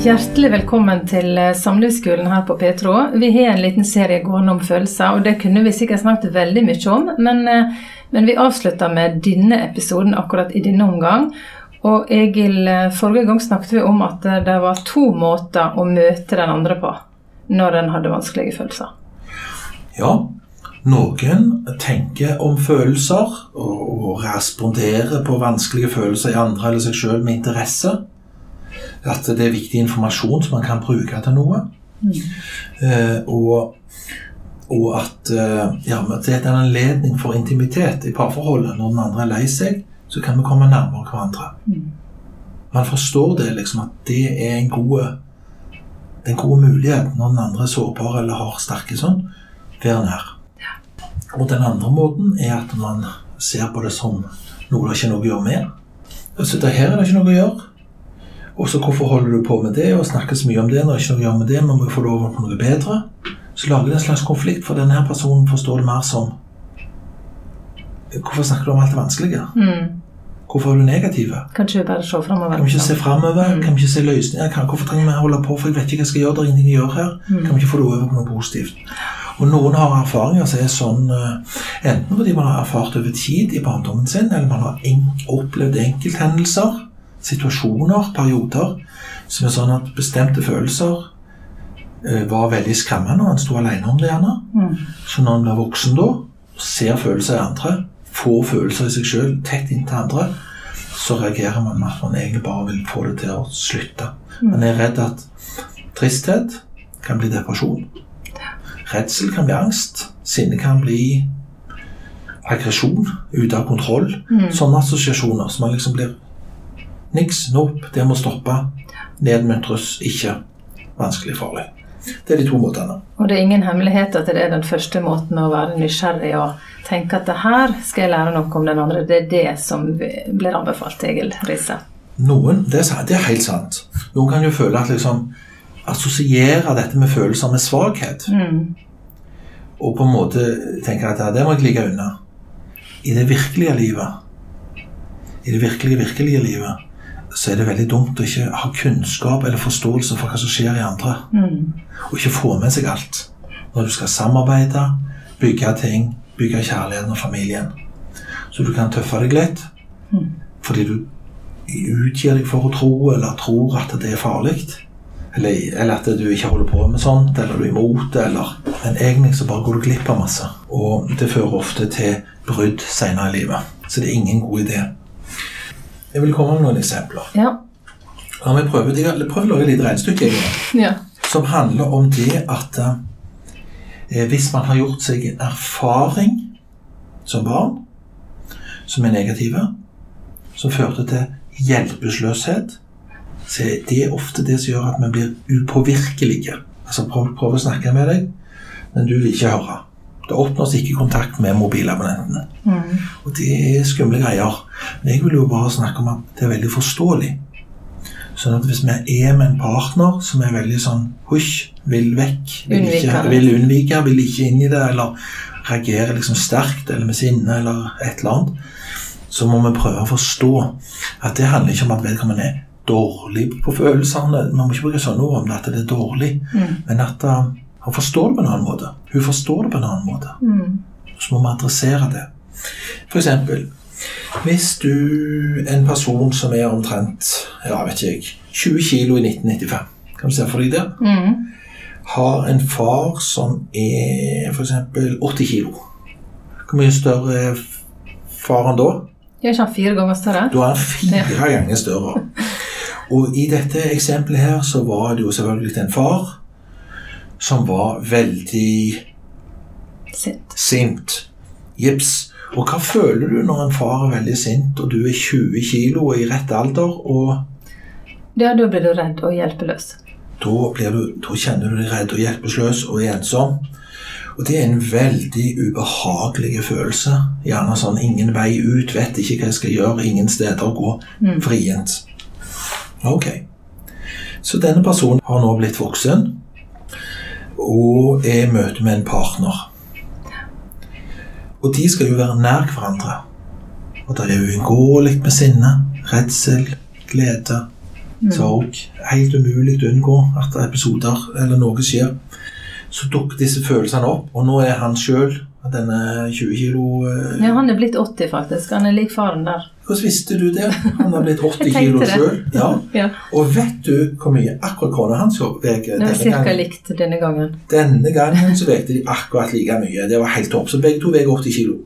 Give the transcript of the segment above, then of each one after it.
Hjertelig velkommen til eh, Samlivsskolen her på Petro. Vi har en liten serie gående om følelser, og det kunne vi sikkert snakket veldig mye om. Men, eh, men vi avslutter med denne episoden akkurat i denne omgang. Og Egil, eh, forrige gang snakket vi om at det var to måter å møte den andre på når en hadde vanskelige følelser. Ja, noen tenker om følelser og, og responderer på vanskelige følelser i andre eller seg selv med interesse. At det er viktig informasjon som man kan bruke til noe. Eh, og, og at eh, ja, det er en anledning for intimitet i parforholdet. Når den andre er lei seg, så kan vi komme nærmere hverandre. Man forstår det liksom at det er en god, det er en god mulighet når den andre er sårbar eller har sterke sånn. Være nær. Og den andre måten er at man ser på det som noe det ikke er noe å gjøre med. Altså, det her er det ikke noe å gjøre. Og så hvorfor holder du på med det og snakker så mye om det når ikke noe gjør gjøre med det, man må jo få lov på noe bedre. Så lager det en slags konflikt, for denne her personen forstår det mer som Hvorfor snakker du om alt det vanskelige? Hvorfor er du negativ? Kan vi bare se framover. Kan vi ikke se framover? Kan vi ikke se løsninger? Kan, hvorfor trenger vi å holde på? For jeg vet ikke hva jeg skal gjøre. Det er ingenting jeg gjør her. Kan vi ikke få det over på noe positivt? Og noen har erfaringer som er sånn eh, enten fordi man har erfart over tid i barndommen sin, eller man har opplevd enkelthendelser, situasjoner, perioder, som er sånn at bestemte følelser eh, var veldig skremmende og en sto alene om det. gjerne. Mm. Så når en blir voksen da, ser følelser i andre, får følelser i seg sjøl tett inntil andre, så reagerer man med at man egentlig bare vil få det til å slutte. Man er redd at tristhet kan bli depresjon. Redsel kan bli angst. Sinne kan bli aggresjon, ute av kontroll. Sånne assosiasjoner som man liksom blir Niks, nope, det må stoppe. Nedmuntres ikke. Vanskelig farlig. Det er de to måtene. Og det er ingen hemmelighet at det er den første måten å være nysgjerrig og tenke at det her skal jeg lære noe om den andre. Det er det som blir anbefalt, Egil Riise. Noen, det er, det er helt sant. Noen kan jo føle at liksom Assosiere dette med følelser med svakhet. Mm. Og på en måte tenke at det må jeg ligge unna. I det virkelige livet, i det virkelige, virkelige livet, så er det veldig dumt å ikke ha kunnskap eller forståelse for hva som skjer i andre. Mm. Og ikke få med seg alt. Når du skal samarbeide, bygge ting, bygge kjærligheten og familien. Så du kan tøffe deg litt Mm. fordi du utgir deg for å tro, eller tror at det er farlig. Eller, eller at du ikke holder på med sånt, eller du er imot det. Eller. Men egentlig så bare går du glipp av masse. Og det fører ofte til brudd senere i livet. Så det er ingen god idé. Jeg vil komme med noen eksempler. Ja. La meg prøve, å lage et lite regnestykke. ja. som handler om det at eh, hvis man har gjort seg en erfaring som barn som er negative, som førte til hjelpeløshet, så er det ofte det som gjør at vi blir upåvirkelige. Altså prøv, prøv å snakke med deg, men du vil ikke høre. Det oppnås ikke kontakt med mobilabonnentene. Mm. Og det er skumle greier. Men jeg vil jo bare snakke om at det er veldig forståelig. Sånn at hvis vi er med en partner som er veldig sånn husj, vil vekk, vil, ikke, vil unnvike, vil ikke inn i det, eller reagerer liksom sterkt eller med sinne eller et eller annet, så må vi prøve å forstå at det handler ikke om at vedkommende er dårlig på følelsene. Man må ikke bruke sånne ord om det, at det er dårlig, Mm. men at uh, han forstår det på en annen måte. Hun forstår det på en annen måte. Mm. Så må vi adressere det. For eksempel, hvis du en person som er omtrent ja, vet ikke jeg, 20 kilo i 1995, kan du se for deg det? Mm. Har en far som er eksempel 80 kilo. Hvor mye større er faren da? Gjør ikke han fire ganger større? Da er han fire ganger større. Og i dette eksempelet her så var det jo selvfølgelig en far som var veldig Sint. sint. Jips. Og hva føler du når en far er veldig sint, og du er 20 kilo og i rett alder, og Ja, da blir du redd og hjelpeløs. da, blir du, da kjenner du deg redd og hjelpeløs og ensom. Og det er en veldig ubehagelig følelse. Gjerne sånn ingen vei ut, vet ikke hva jeg skal gjøre, ingen steder å gå. Vrient. Ok. Så denne personen har nå blitt voksen og er i møte med en partner. Og de skal jo være nær hverandre. Og det er uunngåelig med sinne, redsel, glede, Så òg helt umulig å unngå at episoder eller noe skjer. Så dukker disse følelsene opp, og nå er han sjøl, denne 20 kilo eh, Ja, han er blitt 80, faktisk. Han er lik faren der. Hvordan visste du det? Han har blitt 80 kilo sjøl. Ja. Ja. Og vet du hvor mye akkurat kona hans veier denne gangen? likt denne gangen. Denne gangen så veide de akkurat like mye. Det var helt topp. Så begge to veier 80 kilo.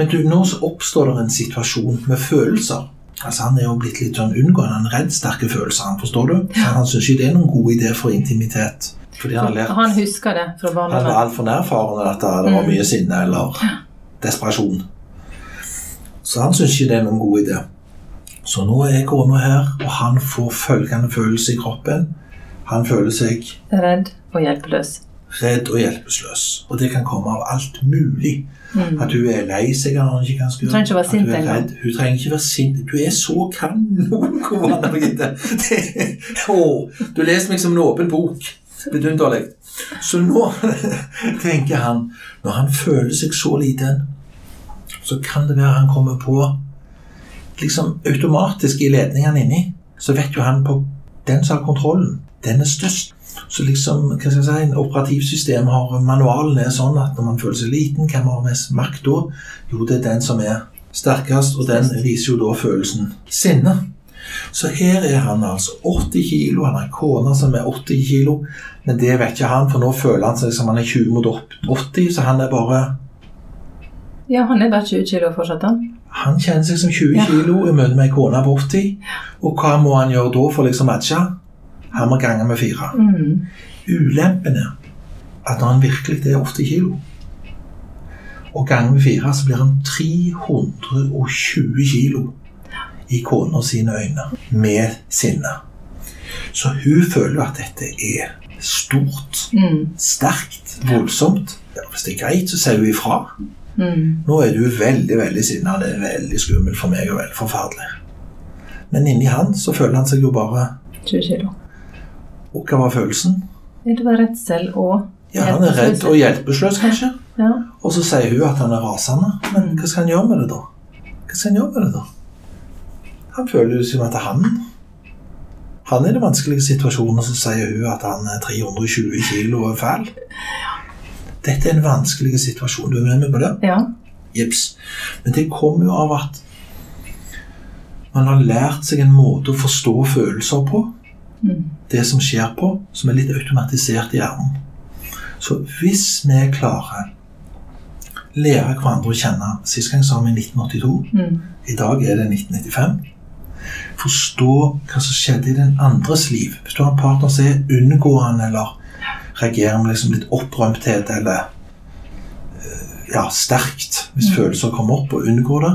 Men du, nå så oppstår det en situasjon med følelser. Altså Han er jo blitt litt sånn unngående. Han er redd sterke følelser. Han forstår du? Så Han syns ikke det er noen god idé for intimitet. Fordi han har lært Han husker det fra Han var barndommen. altfor nærfaren at det var mye sinne eller desperasjon. Så han syns ikke det er noen god idé. Så nå er jeg gående her, og han får følgende følelse i kroppen. Han føler seg Redd og hjelpeløs. redd og hjelpeløs. Og det kan komme av alt mulig. At hun er lei seg når hun ikke kan skru. Hun trenger ikke være sint engang. Hun trenger ikke være sint. Du er så kanongod, Anne Birgitte. Du leser meg som en åpen bok. Vidunderlig. Så nå tenker han Når han føler seg så liten, så kan det være han kommer på liksom automatisk i ledningene inni, så vet jo han på den som har kontrollen, den er størst. Så liksom, hva skal jeg si, en operativsystem har manualen er sånn at når man føler seg liten, hvem har mest makt da? Jo, det er den som er sterkest, og den viser jo da følelsen sinne. Så her er han altså 80 kilo, han har en kone som er 80 kilo, men det vet ikke han, for nå føler han seg som han er 20 mot 80, så han er bare Ja, han er bare 20 kilo fortsatt, han. Han kjenner seg som 20 Ja. kilo i møte med ei kone på 80. Og hva må han gjøre da for liksom matche? Han må gange med fire. Mm. Ulempen er at når han virkelig er 80 kilo, og ganger med fire, så blir han 320 kilo i kona sine øyne med sinne. Så hun føler at dette er stort, Mm. sterkt, voldsomt. Ja, hvis det er greit, så sier hun ifra. Mm. Nå er du veldig veldig sinna. Det er veldig skummelt for meg og veldig forferdelig. Men inni han så føler han seg jo bare 20 kilo. Og hva var følelsen? Ja, Det var redsel og Ja, Han er redd og hjelpeløs, kanskje. Ja. Og så sier hun at han er rasende. Men hva skal han gjøre med det, da? Hva skal han gjøre med det da? Han føler jo som at han Han er i den vanskelige situasjonen, og så sier hun at han er 320 kilo og er fæl. Dette er en vanskelig situasjon. Du er med på det? ja. Jips. Men det kommer jo av at man har lært seg en måte å forstå følelser på. Mm. Det som skjer på, som er litt automatisert i hjernen. Så hvis vi klarer lære hverandre å kjenne Sist gang sa vi 1982. Mm. I dag er det 1995. Forstå hva som skjedde i den andres liv. Hvis du har en partner som er unngående eller reagerer med liksom litt opprømthet eller eh, ja, sterkt hvis følelser kommer opp, og unngår det,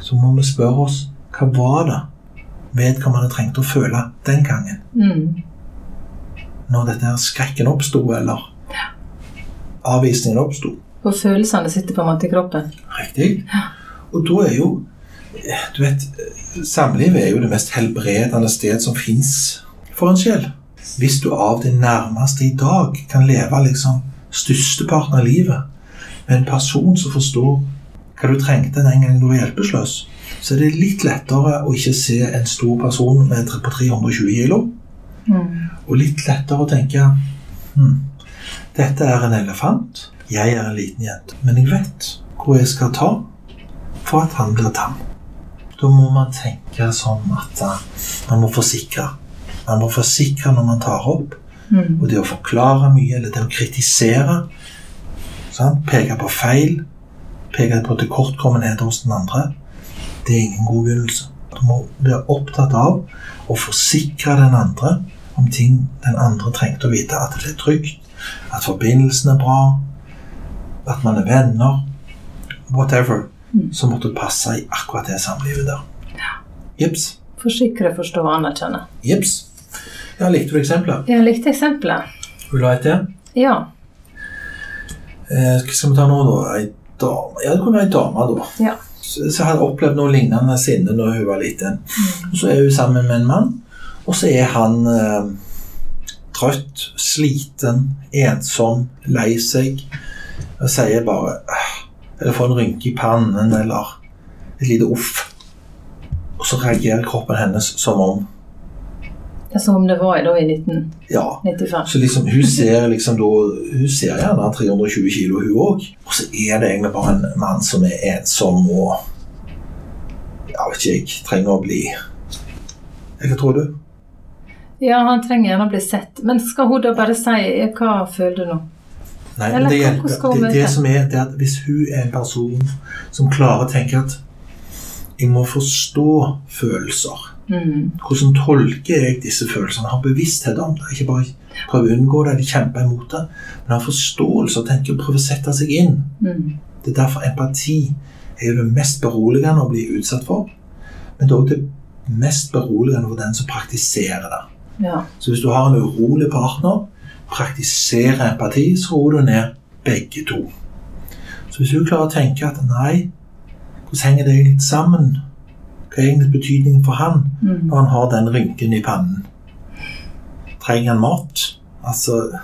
så må vi spørre oss hva var det vedkommende trengte å føle den gangen? Mm. Når dette her skrekken oppsto, eller avvisningen oppsto. Og følelsene sitter på en måte i kroppen. Riktig. Og da er jo Du vet, samlivet er jo det mest helbredende sted som fins for en sjel. Hvis du av det nærmeste i dag kan leve liksom størsteparten av livet med en person som forstår hva du trengte den gangen du var hjelpeløs, så er det litt lettere å ikke se en stor person med, på 320 kilo, Mm. og litt lettere å tenke hm, dette er en elefant, jeg er en liten jente, men jeg vet hvor jeg skal ta for at han blir tam. Da må man tenke sånn at eh, man må forsikre. Man må forsikre når man tar opp, Mm. og det å forklare mye, eller det å kritisere, sant? peke på feil, peke på tilkortkommenheter hos den andre, det er ingen god begynnelse. Du må være opptatt av å forsikre den andre om ting den andre trengte å vite. At det er trygt, at forbindelsen er bra, at man er venner. Whatever som måtte passe i akkurat det samlivet der. Jips. Forsikre, forstå og anerkjenne. Jips. Ja, likte du eksempelet? Jeg likte eksempelet. Vil du ha et til? Ja. Eh, skal vi ta nå, da? Ei dame? Ja, det kunne være ei dame, da. Ja. Så så hadde opplevd noe lignende sinne når hun var liten. Mm. Så er hun sammen med en mann, og så er han eh, trøtt, sliten, ensom, lei seg. Og sier bare «Ah», Eller får en rynke i pannen, eller et lite uff. Og så reagerer kroppen hennes som om Det er som om det var da i 1995. Ja. Så liksom, hun ser liksom da Hun ser gjerne 320 kilo, hun òg. Og så er det egentlig bare en mann som er ensom og Jeg vet ikke jeg. Trenger å bli Hva tror du? Ja, han trenger gjerne å bli sett. Men skal hun da bare si hva føler du nå? Nei, men det, hjelper. Det, det, som er, det er at hvis hun er en person som klarer å tenke at jeg må forstå følelser Mm. Hvordan tolker jeg disse følelsene? Har bevissthet om det. Ikke bare prøve å unngå det eller kjempe imot det, men har forståelse og tenker å prøve å sette seg inn. Mm. Det er derfor empati er det mest beroligende å bli utsatt for. Men det er òg det mest beroligende for den som praktiserer det. Ja. Så hvis du har en urolig partner, praktiserer empati, så roer du ned begge to. Så hvis du klarer å tenke at nei, hvordan henger det litt sammen? Hva er egentlig betydningen for han Mm. når han har den rynken i pannen? Trenger han mat? Altså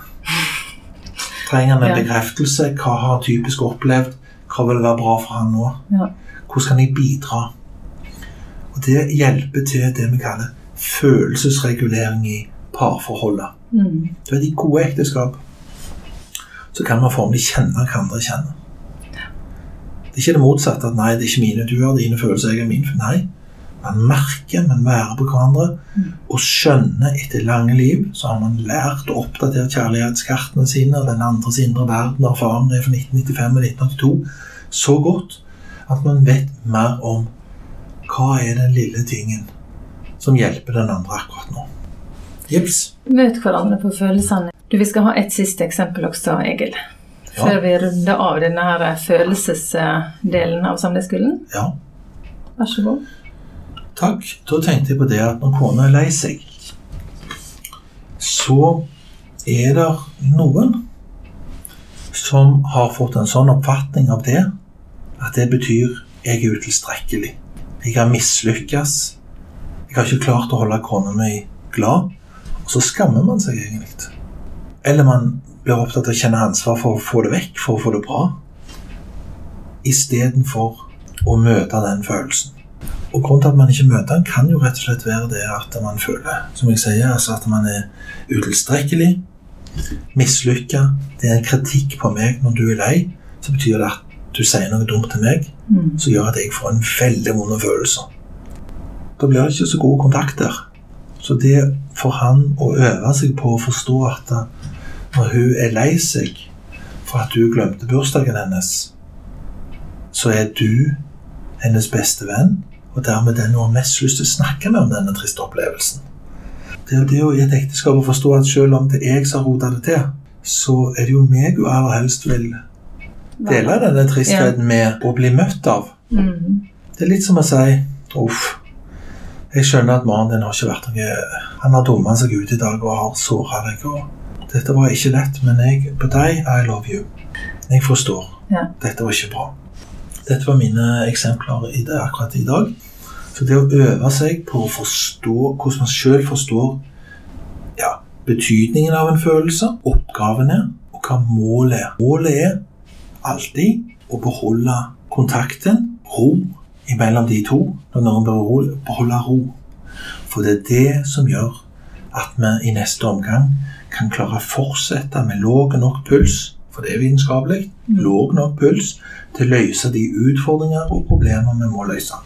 Trenger han en Ja. bekreftelse? Hva har han typisk opplevd? Hva vil være bra for han nå? Ja. Hvordan kan jeg bidra? Og Det hjelper til det vi kaller følelsesregulering i parforholdet. Mm. Du er I gode ekteskap så kan man formelig kjenne hva andre kjenner. Det er ikke det motsatte. at nei, det er ikke mine, du har dine følelser, jeg er min. Nei. Man merker, man værer på hverandre Mm. og skjønner etter lange liv så har man lært å oppdatere kjærlighetskartene sine og den andres indre verden og erfaringene fra 1995 og 1982 så godt at man vet mer om hva er den lille tingen som hjelper den andre akkurat nå. Jips. Møt hverandre på følelsene. Du, Vi skal ha et siste eksempel også, Egil. Før vi runder av denne her følelsesdelen av samlingsskolen. Ja. Vær så god. Takk. Da tenkte jeg på det at når kona er lei seg, så er det noen som har fått en sånn oppfatning av det at det betyr jeg er utilstrekkelig. Jeg har mislykkes. Jeg har ikke klart å holde kona mi glad. Og så skammer man seg egentlig. Eller man blir opptatt av å kjenne ansvar for å få det vekk, for å få det bra. Istedenfor å møte den følelsen. Og grunnen til at man ikke møter den, kan jo rett og slett være det at man føler som jeg sier, altså at man er utilstrekkelig, mislykka. Det er en kritikk på meg når du er lei. Så betyr det at du sier noe dumt til meg Mm. som gjør at jeg får en veldig vond følelse. Da blir det ikke så gode kontakter. Så det for han å øve seg på å forstå at når hun er lei seg for at du glemte bursdagen hennes, så er du hennes beste venn, og dermed den hun har mest lyst til å snakke med om denne triste opplevelsen. Det er det å i et ekteskap å forstå at selv om det er jeg som har rota det til, så er det jo meg hun aller helst vil dele denne tristheten med og bli møtt av. Mm. Det er litt som å si Uff, jeg skjønner at mannen din har ikke vært noe Han har dumma seg ut i dag og har såra deg. Og dette var ikke lett, men jeg, på deg, I love you. Jeg forstår. Ja. Dette var ikke bra. Dette var mine eksempler i det akkurat i dag. Så det å øve seg på å forstå hvordan man sjøl forstår ja, betydningen av en følelse, oppgavene, og hva målet er. Målet er alltid å beholde kontakten, ro, imellom de to, når noen bør ro- beholde ro. For det er det som gjør at vi i neste omgang kan klare å fortsette med låg nok puls, for det er vitenskapelig, låg nok puls til å løse de utfordringer og problemer vi må løse.